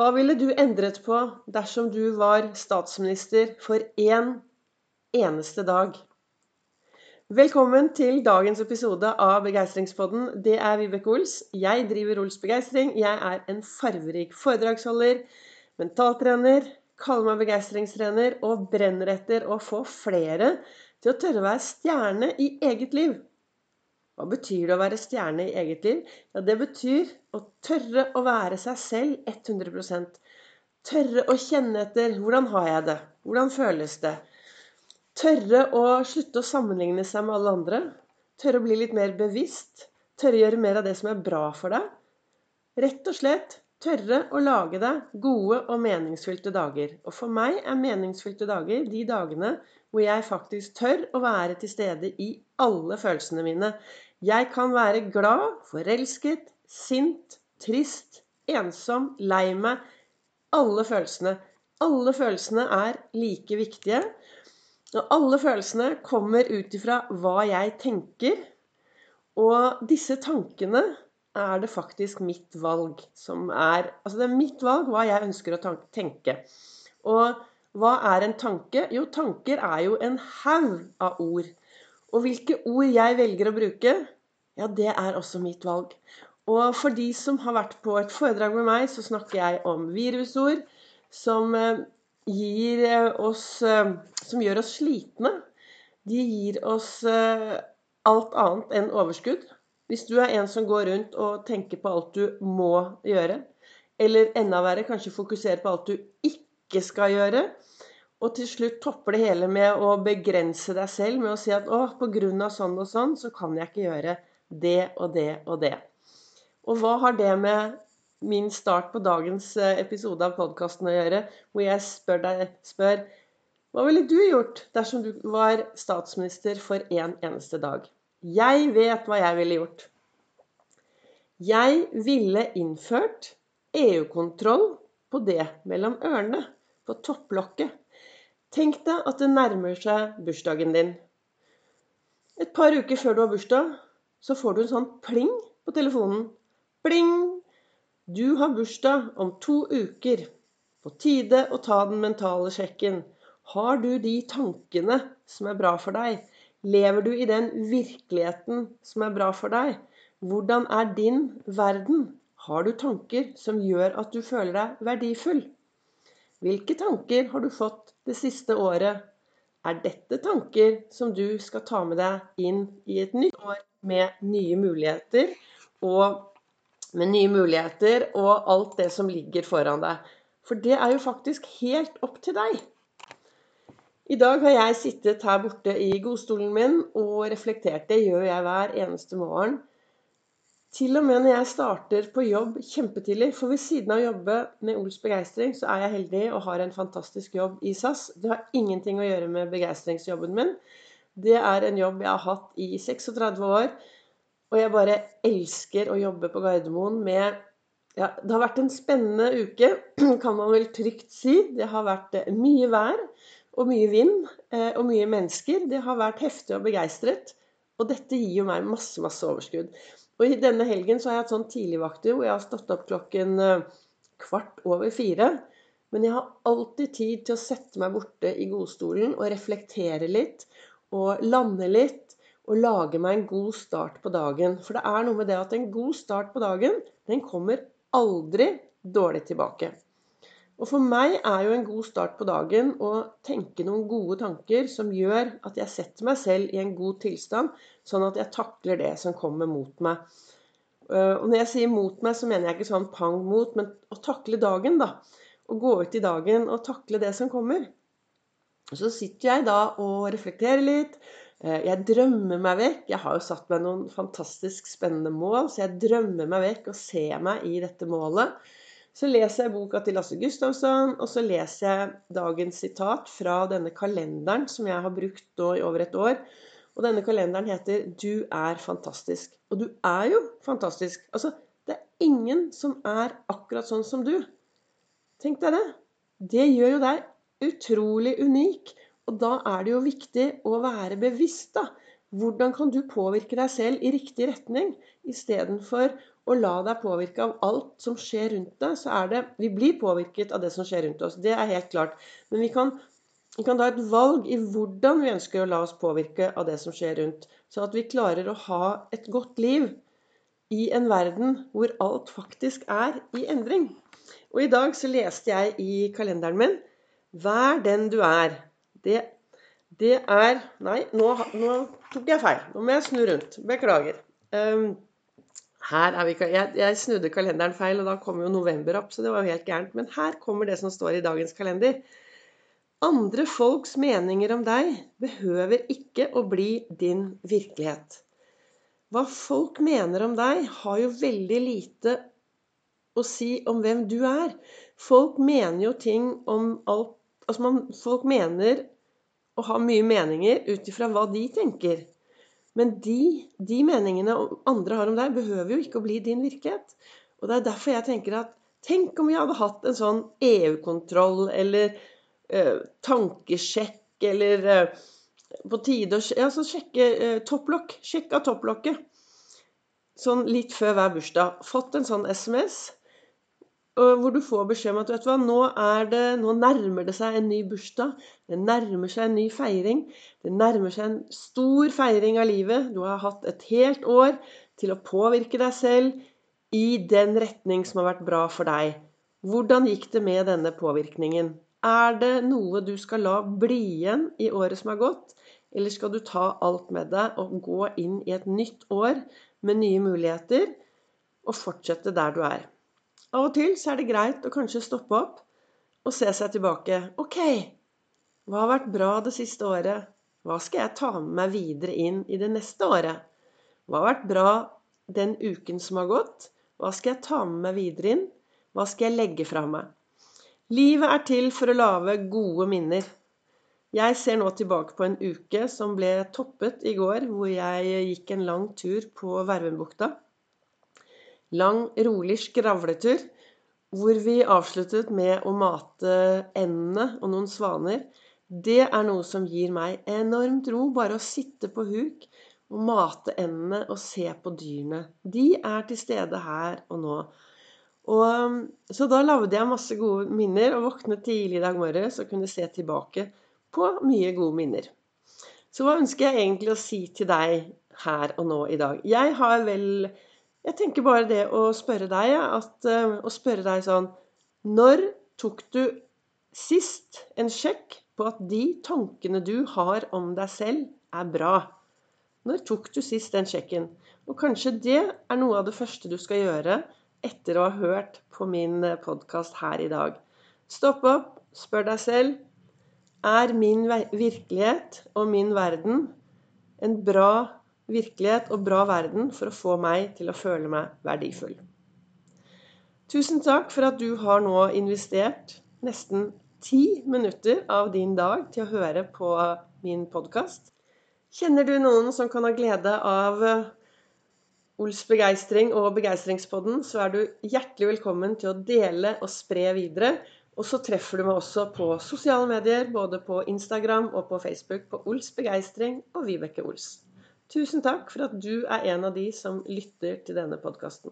Hva ville du endret på dersom du var statsminister for én eneste dag? Velkommen til dagens episode av Begeistringspodden. Det er Vibeke Ols. Jeg driver Ols Begeistring. Jeg er en farverik foredragsholder, mentaltrener, kaller meg begeistringstrener og brenner etter å få flere til å tørre å være stjerne i eget liv. Hva betyr det å være stjerne i eget liv? Ja, Det betyr å tørre å være seg selv 100% Tørre å kjenne etter hvordan har jeg det? Hvordan føles det? Tørre å slutte å sammenligne seg med alle andre. Tørre å bli litt mer bevisst. Tørre å gjøre mer av det som er bra for deg. Rett og slett tørre å lage deg gode og meningsfylte dager. Og for meg er meningsfylte dager de dagene hvor jeg faktisk tør å være til stede i alle følelsene mine. Jeg kan være glad, forelsket, sint, trist, ensom, lei meg. Alle følelsene. Alle følelsene er like viktige. Og alle følelsene kommer ut ifra hva jeg tenker. Og disse tankene er det faktisk mitt valg som er Altså det er mitt valg hva jeg ønsker å tenke. Og hva er en tanke? Jo, tanker er jo en haug av ord. Og hvilke ord jeg velger å bruke, ja, det er også mitt valg. Og for de som har vært på et foredrag med meg, så snakker jeg om virusord som eh, gir eh, oss eh, Som gjør oss slitne. De gir oss alt annet enn overskudd. Hvis du er en som går rundt og tenker på alt du må gjøre, eller enda verre, kanskje fokuserer på alt du ikke skal gjøre, og til slutt topper det hele med å begrense deg selv med å si at å, pga. sånn og sånn, så kan jeg ikke gjøre det og det og det. Og hva har det med min start på dagens eh, episode av podkasten å gjøre, hvor jeg spør deg spør, Hva ville du gjort dersom du var statsminister for én en eneste dag? Jeg vet hva jeg ville gjort. Jeg ville innført EU-kontroll på det mellom ørene, på topplokket. Tenk deg at det nærmer seg bursdagen din. Et par uker før du har bursdag, så får du en sånn pling på telefonen. Pling! Du har bursdag om to uker. På tide å ta den mentale sjekken. Har du de tankene som er bra for deg? Lever du i den virkeligheten som er bra for deg? Hvordan er din verden? Har du tanker som gjør at du føler deg verdifull? Hvilke tanker har du fått det siste året? Er dette tanker som du skal ta med deg inn i et nytt år med nye muligheter og med nye muligheter og alt det som ligger foran deg? For det er jo faktisk helt opp til deg. I dag har jeg sittet her borte i godstolen min og reflektert. Det gjør jeg hver eneste morgen. Til og med når jeg starter på jobb kjempetidlig. For ved siden av å jobbe med Ols begeistring, så er jeg heldig og har en fantastisk jobb i SAS. Det har ingenting å gjøre med begeistringsjobben min. Det er en jobb jeg har hatt i 36 år. Og jeg bare elsker å jobbe på Gardermoen med ja, Det har vært en spennende uke, kan man vel trygt si. Det har vært eh, mye vær og mye vind eh, og mye mennesker. Det har vært heftig og begeistret. Og dette gir jo meg masse, masse overskudd. Og i denne helgen så har jeg hatt sånn tidligvakter hvor jeg har stått opp klokken eh, kvart over fire. Men jeg har alltid tid til å sette meg borte i godstolen og reflektere litt. Og lande litt. Og lage meg en god start på dagen. For det er noe med det at en god start på dagen, den kommer aldri dårlig tilbake. Og for meg er jo en god start på dagen å tenke noen gode tanker som gjør at jeg setter meg selv i en god tilstand, sånn at jeg takler det som kommer mot meg. Eh, og når jeg sier mot meg, så mener jeg ikke sånn pang mot, men å takle dagen, da. Å gå ut i dagen og takle det som kommer. Så sitter jeg da og reflekterer litt. Eh, jeg drømmer meg vekk. Jeg har jo satt meg noen fantastisk spennende mål, så jeg drømmer meg vekk og ser meg i dette målet. Så leser jeg boka til Lasse Gustavsson, og så leser jeg dagens sitat fra denne kalenderen som jeg har brukt nå i over et år. Og denne kalenderen heter 'Du er fantastisk'. Og du er jo fantastisk. Altså, det er ingen som er akkurat sånn som du. Tenk deg det. Det gjør jo deg utrolig unik. Og da er det jo viktig å være bevisst, da. Hvordan kan du påvirke deg selv i riktig retning, istedenfor å la deg påvirke av alt som skjer rundt deg, så er det Vi blir påvirket av det som skjer rundt oss. Det er helt klart. Men vi kan, vi kan ta et valg i hvordan vi ønsker å la oss påvirke av det som skjer rundt. Så at vi klarer å ha et godt liv i en verden hvor alt faktisk er i endring. Og i dag så leste jeg i kalenderen min 'Vær den du er'. Det, det er Nei, nå, nå, tok jeg feil. Nå må jeg snu rundt. Beklager. Um, her er vi, jeg, jeg, snudde kalenderen feil, og da kom jo november opp, så det var jo helt gærent. Men her kommer det som står i dagens kalender. Andre folks meninger om deg behøver ikke å bli din virkelighet. Hva folk mener om deg, har jo veldig lite å si om hvem du er. Folk mener jo ting om alt Altså man, folk mener og har mye meninger ut ifra hva de tenker. Men de, de meningene andre har om deg, behøver jo ikke å bli din virkelighet. Og det er derfor jeg tenker at Tenk om vi hadde hatt en sånn EU-kontroll eller eh, tankesjekk eller eh, på tide å ja, sjekke eh, topplokk. Sjekk av topplokket. Sånn litt før hver bursdag. Fått en sånn SMS hvor du får beskjed om at vet du hva, nå, det, nå nærmer det seg en ny bursdag. Det nærmer seg en ny feiring. Det nærmer seg en stor feiring av livet. Du har hatt et helt år til å påvirke deg selv i den retning som har vært bra for deg. Hvordan gikk det med denne påvirkningen? Er det noe du skal la bli igjen i året som har gått? Eller skal du ta alt med deg og gå inn i et nytt år med nye muligheter og fortsette der du er? Av og til så er det greit å kanskje stoppe opp og se seg tilbake. Ok, hva har vært bra det siste året? Hva skal jeg ta med meg videre inn i det neste året? Hva har vært bra den uken som har gått? Hva skal jeg ta med meg videre inn? Hva skal jeg legge fra meg? Livet er til for å lage gode minner. Jeg ser nå tilbake på en uke som ble toppet i går, hvor jeg gikk en lang tur på Vervenbukta lang, rolig skravletur hvor vi avsluttet med å mate endene og noen svaner. Det er noe som gir meg enormt ro. Bare å sitte på huk og mate endene og se på dyrene. De er til stede her og nå. Og, så da lagde jeg masse gode minner og våknet tidlig i dag morges og kunne se tilbake på mye gode minner. Så hva ønsker jeg egentlig å si til deg her og nå i dag? Jeg har vel jeg tenker bare det å spørre deg, at, eh, å spørre deg sånn Når tok du sist en sjekk på at de tankene du har om deg selv, er bra? Når tok du sist den sjekken? Og kanskje det er noe av det første du skal gjøre etter å ha hørt på min eh, podkast her i dag. Stopp opp, spør deg selv er min virkelighet og min verden en bra virkelighet og bra verden for å få meg til å føle meg verdifull. Tusen takk for at du har nå investert nesten ti minutter av din dag til å høre på min podkast. Kjenner du noen som kan ha glede av eh, Ols begeistring og Begeistringspodden, så er du hjertelig velkommen til å dele og spre videre. Og så treffer du meg også på sosiale medier, både på Instagram og på Facebook, på Ols begeistring og Vibeke Ols. Tusen takk for at du er en av de som lytter til denne podkasten.